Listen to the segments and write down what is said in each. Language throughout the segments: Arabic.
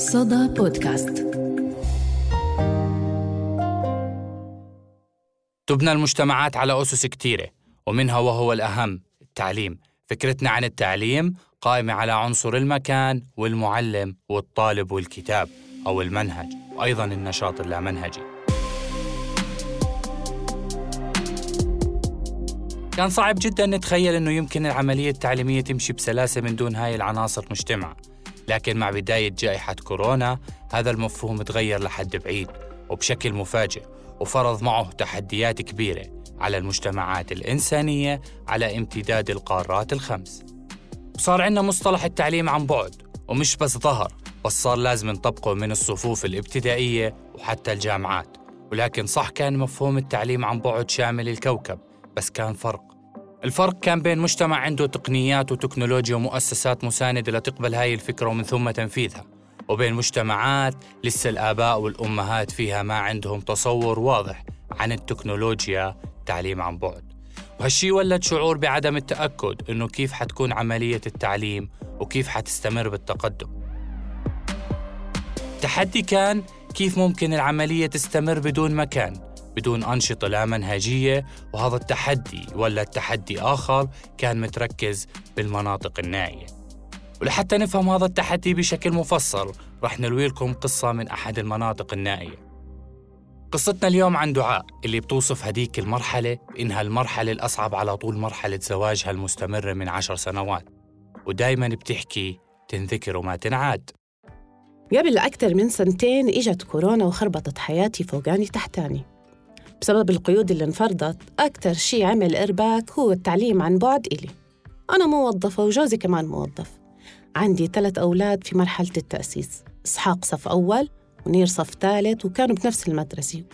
صدى بودكاست. تبنى المجتمعات على أسس كتيرة ومنها وهو الأهم التعليم. فكرتنا عن التعليم قائمة على عنصر المكان والمعلم والطالب والكتاب أو المنهج وأيضا النشاط اللامنهجي. كان صعب جدا نتخيل أنه يمكن العملية التعليمية تمشي بسلاسة من دون هاي العناصر مجتمع. لكن مع بداية جائحة كورونا هذا المفهوم تغير لحد بعيد وبشكل مفاجئ وفرض معه تحديات كبيرة على المجتمعات الإنسانية على امتداد القارات الخمس. وصار عندنا مصطلح التعليم عن بعد ومش بس ظهر بس صار لازم نطبقه من الصفوف الابتدائية وحتى الجامعات. ولكن صح كان مفهوم التعليم عن بعد شامل الكوكب بس كان فرق. الفرق كان بين مجتمع عنده تقنيات وتكنولوجيا ومؤسسات مساندة لتقبل هاي الفكرة ومن ثم تنفيذها وبين مجتمعات لسه الآباء والأمهات فيها ما عندهم تصور واضح عن التكنولوجيا تعليم عن بعد. وهالشي ولد شعور بعدم التأكد إنه كيف حتكون عملية التعليم وكيف حتستمر بالتقدم. التحدي كان كيف ممكن العملية تستمر بدون مكان بدون أنشطة لا منهجية وهذا التحدي ولا التحدي آخر كان متركز بالمناطق النائية. ولحتى نفهم هذا التحدي بشكل مفصل رح نروي لكم قصة من أحد المناطق النائية. قصتنا اليوم عن دعاء اللي بتوصف هديك المرحلة بإنها المرحلة الأصعب على طول مرحلة زواجها المستمرة من عشر سنوات. ودايما بتحكي تنذكر وما تنعاد. قبل أكثر من سنتين إجت كورونا وخربطت حياتي فوقاني تحتاني بسبب القيود اللي انفرضت أكثر شيء عمل إرباك هو التعليم عن بعد إلي. أنا موظفة وجوزي كمان موظف. عندي ثلاث أولاد في مرحلة التأسيس. إسحاق صف أول ونير صف ثالث وكانوا بنفس المدرسة.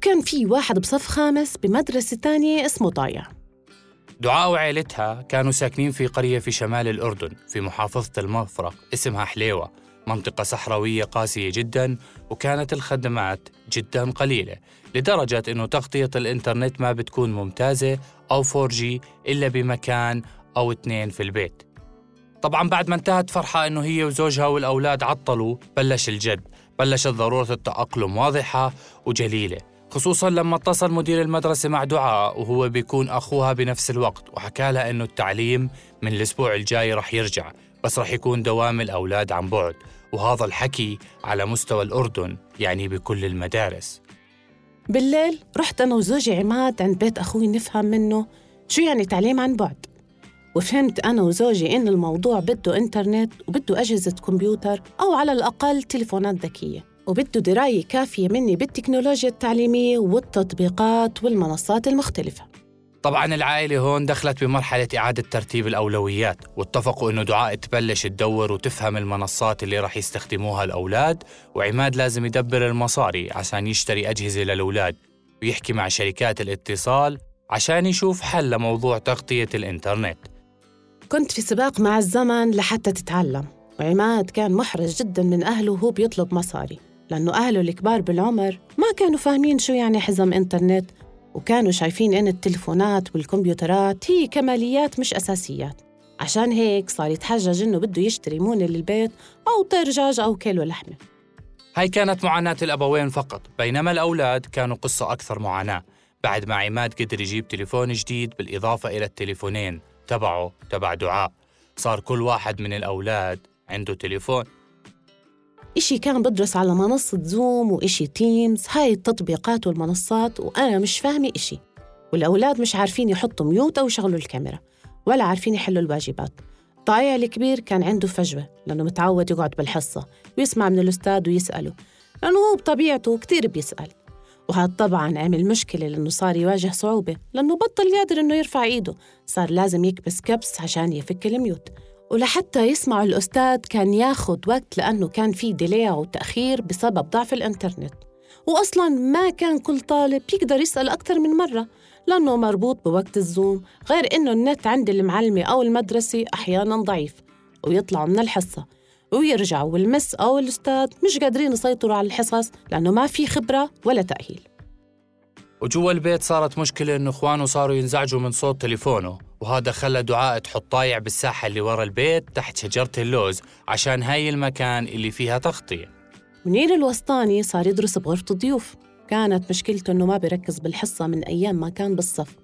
كان في واحد بصف خامس بمدرسة تانية اسمه طايع دعاء وعائلتها كانوا ساكنين في قرية في شمال الأردن في محافظة المفرق اسمها حليوة. منطقة صحراوية قاسية جدا وكانت الخدمات جدا قليلة لدرجة أنه تغطية الإنترنت ما بتكون ممتازة أو 4G إلا بمكان أو اثنين في البيت. طبعا بعد ما انتهت فرحة أنه هي وزوجها والأولاد عطلوا بلش الجد بلشت ضرورة التأقلم واضحة وجليلة خصوصا لما اتصل مدير المدرسة مع دعاء وهو بيكون أخوها بنفس الوقت وحكى لها أنه التعليم من الأسبوع الجاي رح يرجع بس رح يكون دوام الأولاد عن بعد. وهذا الحكي على مستوى الأردن يعني بكل المدارس. بالليل رحت أنا وزوجي عماد عند بيت أخوي نفهم منه شو يعني تعليم عن بعد. وفهمت أنا وزوجي إن الموضوع بده إنترنت وبده أجهزة كمبيوتر أو على الأقل تليفونات ذكية. وبده دراية كافية مني بالتكنولوجيا التعليمية والتطبيقات والمنصات المختلفة. طبعا العائلة هون دخلت بمرحلة إعادة ترتيب الأولويات واتفقوا إنه دعاء تبلش تدور وتفهم المنصات اللي رح يستخدموها الأولاد وعماد لازم يدبر المصاري عشان يشتري أجهزة للأولاد ويحكي مع شركات الاتصال عشان يشوف حل لموضوع تغطية الإنترنت. كنت في سباق مع الزمن لحتى تتعلم وعماد كان محرج جدا من أهله وهو بيطلب مصاري لأنه أهله الكبار بالعمر ما كانوا فاهمين شو يعني حزم إنترنت وكانوا شايفين إن التلفونات والكمبيوترات هي كماليات مش أساسيات عشان هيك صار يتحجج إنه بده يشتري مونة للبيت أو طير دجاج أو كيلو لحمة. هاي كانت معاناة الأبوين فقط بينما الأولاد كانوا قصة أكثر معاناة. بعد ما عماد قدر يجيب تليفون جديد بالإضافة إلى التليفونين تبعه تبع دعاء. صار كل واحد من الأولاد عنده تليفون. إشي كان بدرس على منصة Zoom وإشي Teams هاي التطبيقات والمنصات وأنا مش فاهمة إشي. والأولاد مش عارفين يحطوا mute أو يشغلوا الكاميرا ولا عارفين يحلوا الواجبات. طايع الكبير كان عنده فجوة لأنه متعود يقعد بالحصة ويسمع من الأستاذ ويسأله. لأنه هو بطبيعته كتير بيسأل. وهذا طبعا عمل مشكلة لأنه صار يواجه صعوبة لأنه بطل قادر إنه يرفع إيده. صار لازم يكبس كبس عشان يفك الميوت. ولحتى يسمعوا الأستاذ كان ياخد وقت لأنه كان في ديلي أو تأخير بسبب ضعف الإنترنت. وأصلا ما كان كل طالب يقدر يسأل أكثر من مرة لأنه مربوط بوقت الزوم غير إنه النت عند المعلمة أو المدرسة أحيانا ضعيف ويطلعوا من الحصة. ويرجعوا والمس أو الأستاذ مش قادرين يسيطروا على الحصص لأنه ما في خبرة ولا تأهيل. وجوا البيت صارت مشكلة إنه إخوانه صاروا ينزعجوا من صوت تليفونه وهذا خلى دعاء تحط طايع بالساحة اللي ورا البيت تحت شجرة اللوز عشان هاي المكان اللي فيها تغطية. منير الوسطاني صار يدرس بغرفة الضيوف. كانت مشكلته إنه ما بيركز بالحصة من أيام ما كان بالصف.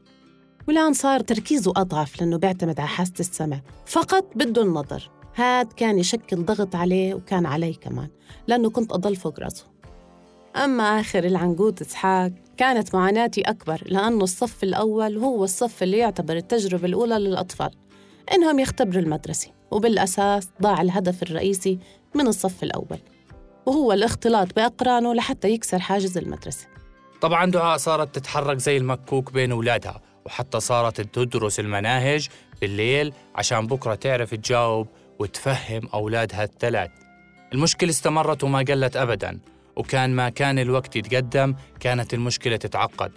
والآن صار تركيزه أضعف لأنه بيعتمد على حاسة السمع. فقط بده النظر. هاد كان يشكل ضغط عليه وكان علي كمان لأنه كنت أضل فوق راسه. أما آخر العنقود إسحاق كانت معاناتي أكبر لأنه الصف الأول هو الصف اللي يعتبر التجربة الأولى للأطفال. إنهم يختبروا المدرسة وبالأساس ضاع الهدف الرئيسي من الصف الأول وهو الاختلاط بأقرانه لحتى يكسر حاجز المدرسة. طبعا دعاء صارت تتحرك زي المكوك بين أولادها وحتى صارت تدرس المناهج بالليل عشان بكرة تعرف تجاوب وتفهم أولادها الثلاث. المشكلة استمرت وما قلت أبداً. وكان ما كان الوقت يتقدم كانت المشكلة تتعقد.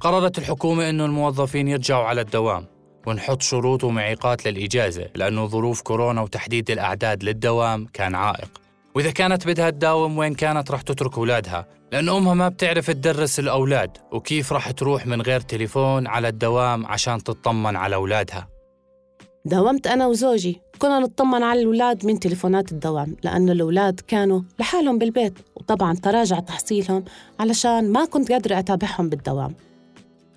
قررت الحكومة أنه الموظفين يرجعوا على الدوام ونحط شروط ومعيقات للإجازة لأنه ظروف كورونا وتحديد الأعداد للدوام كان عائق. وإذا كانت بدها تداوم وين كانت رح تترك أولادها؟ لأن أمها ما بتعرف تدرس الأولاد وكيف رح تروح من غير تليفون على الدوام عشان تطمن على أولادها. داومت أنا وزوجي. كنا نطمن على الأولاد من تليفونات الدوام لأن الأولاد كانوا لحالهم بالبيت. وطبعا تراجع تحصيلهم علشان ما كنت قادرة أتابعهم بالدوام.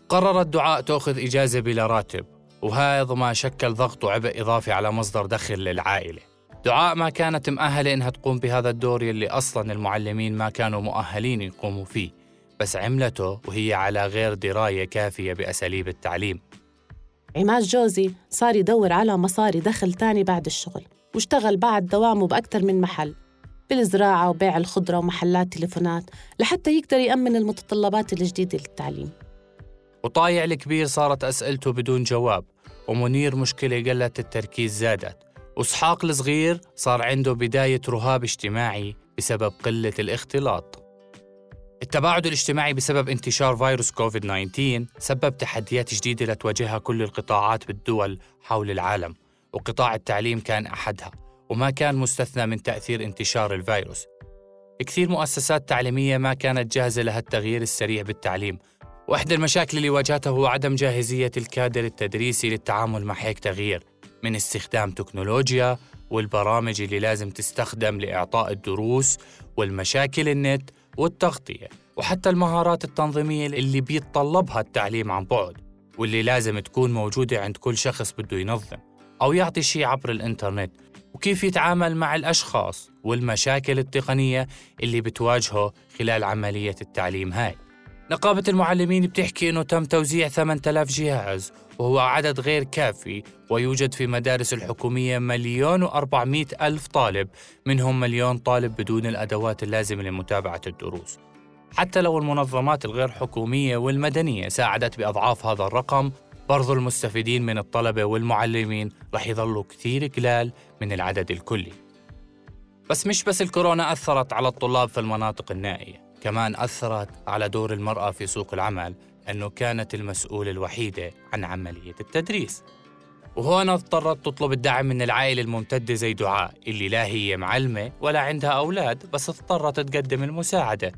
قررت دعاء تأخذ إجازة بلا راتب وهذا ما شكل ضغط وعبء إضافي على مصدر دخل للعائلة. دعاء ما كانت مؤهلة إنها تقوم بهذا الدور يلي أصلا المعلمين ما كانوا مؤهلين يقوموا فيه بس عملته وهي على غير دراية كافية بأساليب التعليم. عماد جوزي صار يدور على مصاري دخل تاني بعد الشغل واشتغل بعد دوامه بأكثر من محل. بالزراعة وبيع الخضرة ومحلات تليفونات لحتى يقدر يأمن المتطلبات الجديدة للتعليم. وطايع الكبير صارت أسئلته بدون جواب ومنير مشكلة قلت التركيز زادت. وإسحاق الصغير صار عنده بداية رهاب اجتماعي بسبب قلة الاختلاط. التباعد الاجتماعي بسبب انتشار فيروس كوفيد 19 سبب تحديات جديدة لتواجهها كل القطاعات بالدول حول العالم وقطاع التعليم كان أحدها. وما كان مستثنى من تأثير انتشار الفيروس. كثير مؤسسات تعليمية ما كانت جاهزة لها التغيير السريع بالتعليم. واحدى المشاكل اللي واجهتها هو عدم جاهزية الكادر التدريسي للتعامل مع هيك تغيير من استخدام تكنولوجيا والبرامج اللي لازم تستخدم لإعطاء الدروس والمشاكل النت والتغطية وحتى المهارات التنظيمية اللي بيتطلبها التعليم عن بعد واللي لازم تكون موجودة عند كل شخص بده ينظم أو يعطي شيء عبر الإنترنت. وكيف يتعامل مع الأشخاص والمشاكل التقنية اللي بتواجهه خلال عملية التعليم هاي. نقابة المعلمين بتحكي إنه تم توزيع 8000 جهاز وهو عدد غير كافي ويوجد في مدارس الحكومية مليون وأربعمائة ألف طالب منهم مليون طالب بدون الأدوات اللازمة لمتابعة الدروس. حتى لو المنظمات الغير حكومية والمدنية ساعدت بأضعاف هذا الرقم برضو المستفيدين من الطلبة والمعلمين. رح يظلوا كثير قلال من العدد الكلي. بس مش بس الكورونا أثرت على الطلاب في المناطق النائية كمان أثرت على دور المرأة في سوق العمل أنه كانت المسؤولة الوحيدة عن عملية التدريس. وهون اضطرت تطلب الدعم من العائلة الممتدة زي دعاء اللي لا هي معلمة ولا عندها أولاد بس اضطرت تقدم المساعدة.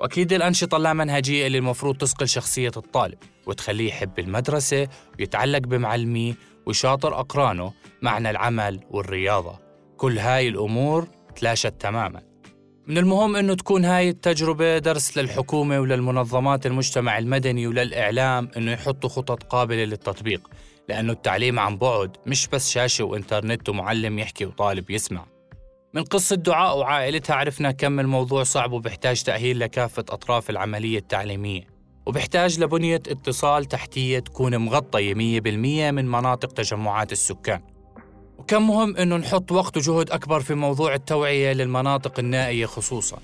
وأكيد الأنشطة اللامنهجية اللي المفروض تسقل شخصية الطالب وتخليه يحب المدرسة ويتعلق بمعلميه ويشاطر أقرانه معنى العمل والرياضة. كل هاي الأمور تلاشت تماماً. من المهم أنه تكون هاي التجربة درس للحكومة وللمنظمات المجتمع المدني وللإعلام أنه يحطوا خطط قابلة للتطبيق لأنه التعليم عن بعد مش بس شاشة وإنترنت ومعلم يحكي وطالب يسمع. من قصة دعاء وعائلتها عرفنا كم الموضوع صعب وبحتاج تأهيل لكافة أطراف العملية التعليمية. وبحتاج لبنية اتصال تحتية تكون مغطية 100% من مناطق تجمعات السكان. وكان مهم أنه نحط وقت وجهد أكبر في موضوع التوعية للمناطق النائية خصوصاً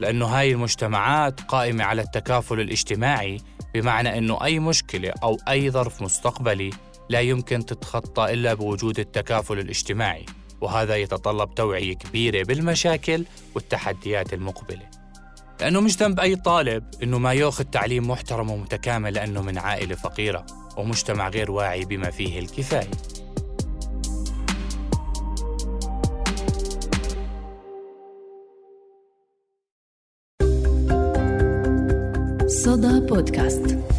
لأنه هاي المجتمعات قائمة على التكافل الاجتماعي بمعنى أنه أي مشكلة أو أي ظرف مستقبلي لا يمكن تتخطى إلا بوجود التكافل الاجتماعي. وهذا يتطلب توعية كبيرة بالمشاكل والتحديات المقبلة. لأنه مش ذنب أي طالب أنه ما يأخذ تعليم محترم ومتكامل لأنه من عائلة فقيرة ومجتمع غير واعي بما فيه الكفاية. صدى بودكاست.